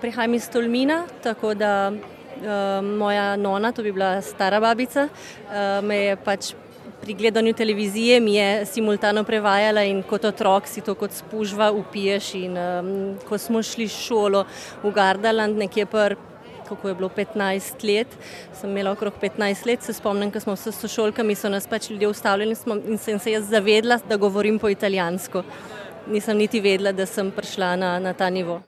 Prihajam iz Tolmina, tako da uh, moja nona, to bi bila stara babica, uh, me je pač pri gledanju televizije mi je simultano prevajala in kot otrok si to kot spužva upiješ. In um, ko smo šli v šolo v Gardaland, nekje pr. Kako je bilo 15 let, sem imela okrog 15 let, se spomnim, ko smo s sošolkami, so nas pač ljudje ustavljali in sem se jaz zavedla, da govorim po italijansko. Nisem niti vedela, da sem prišla na, na ta nivo.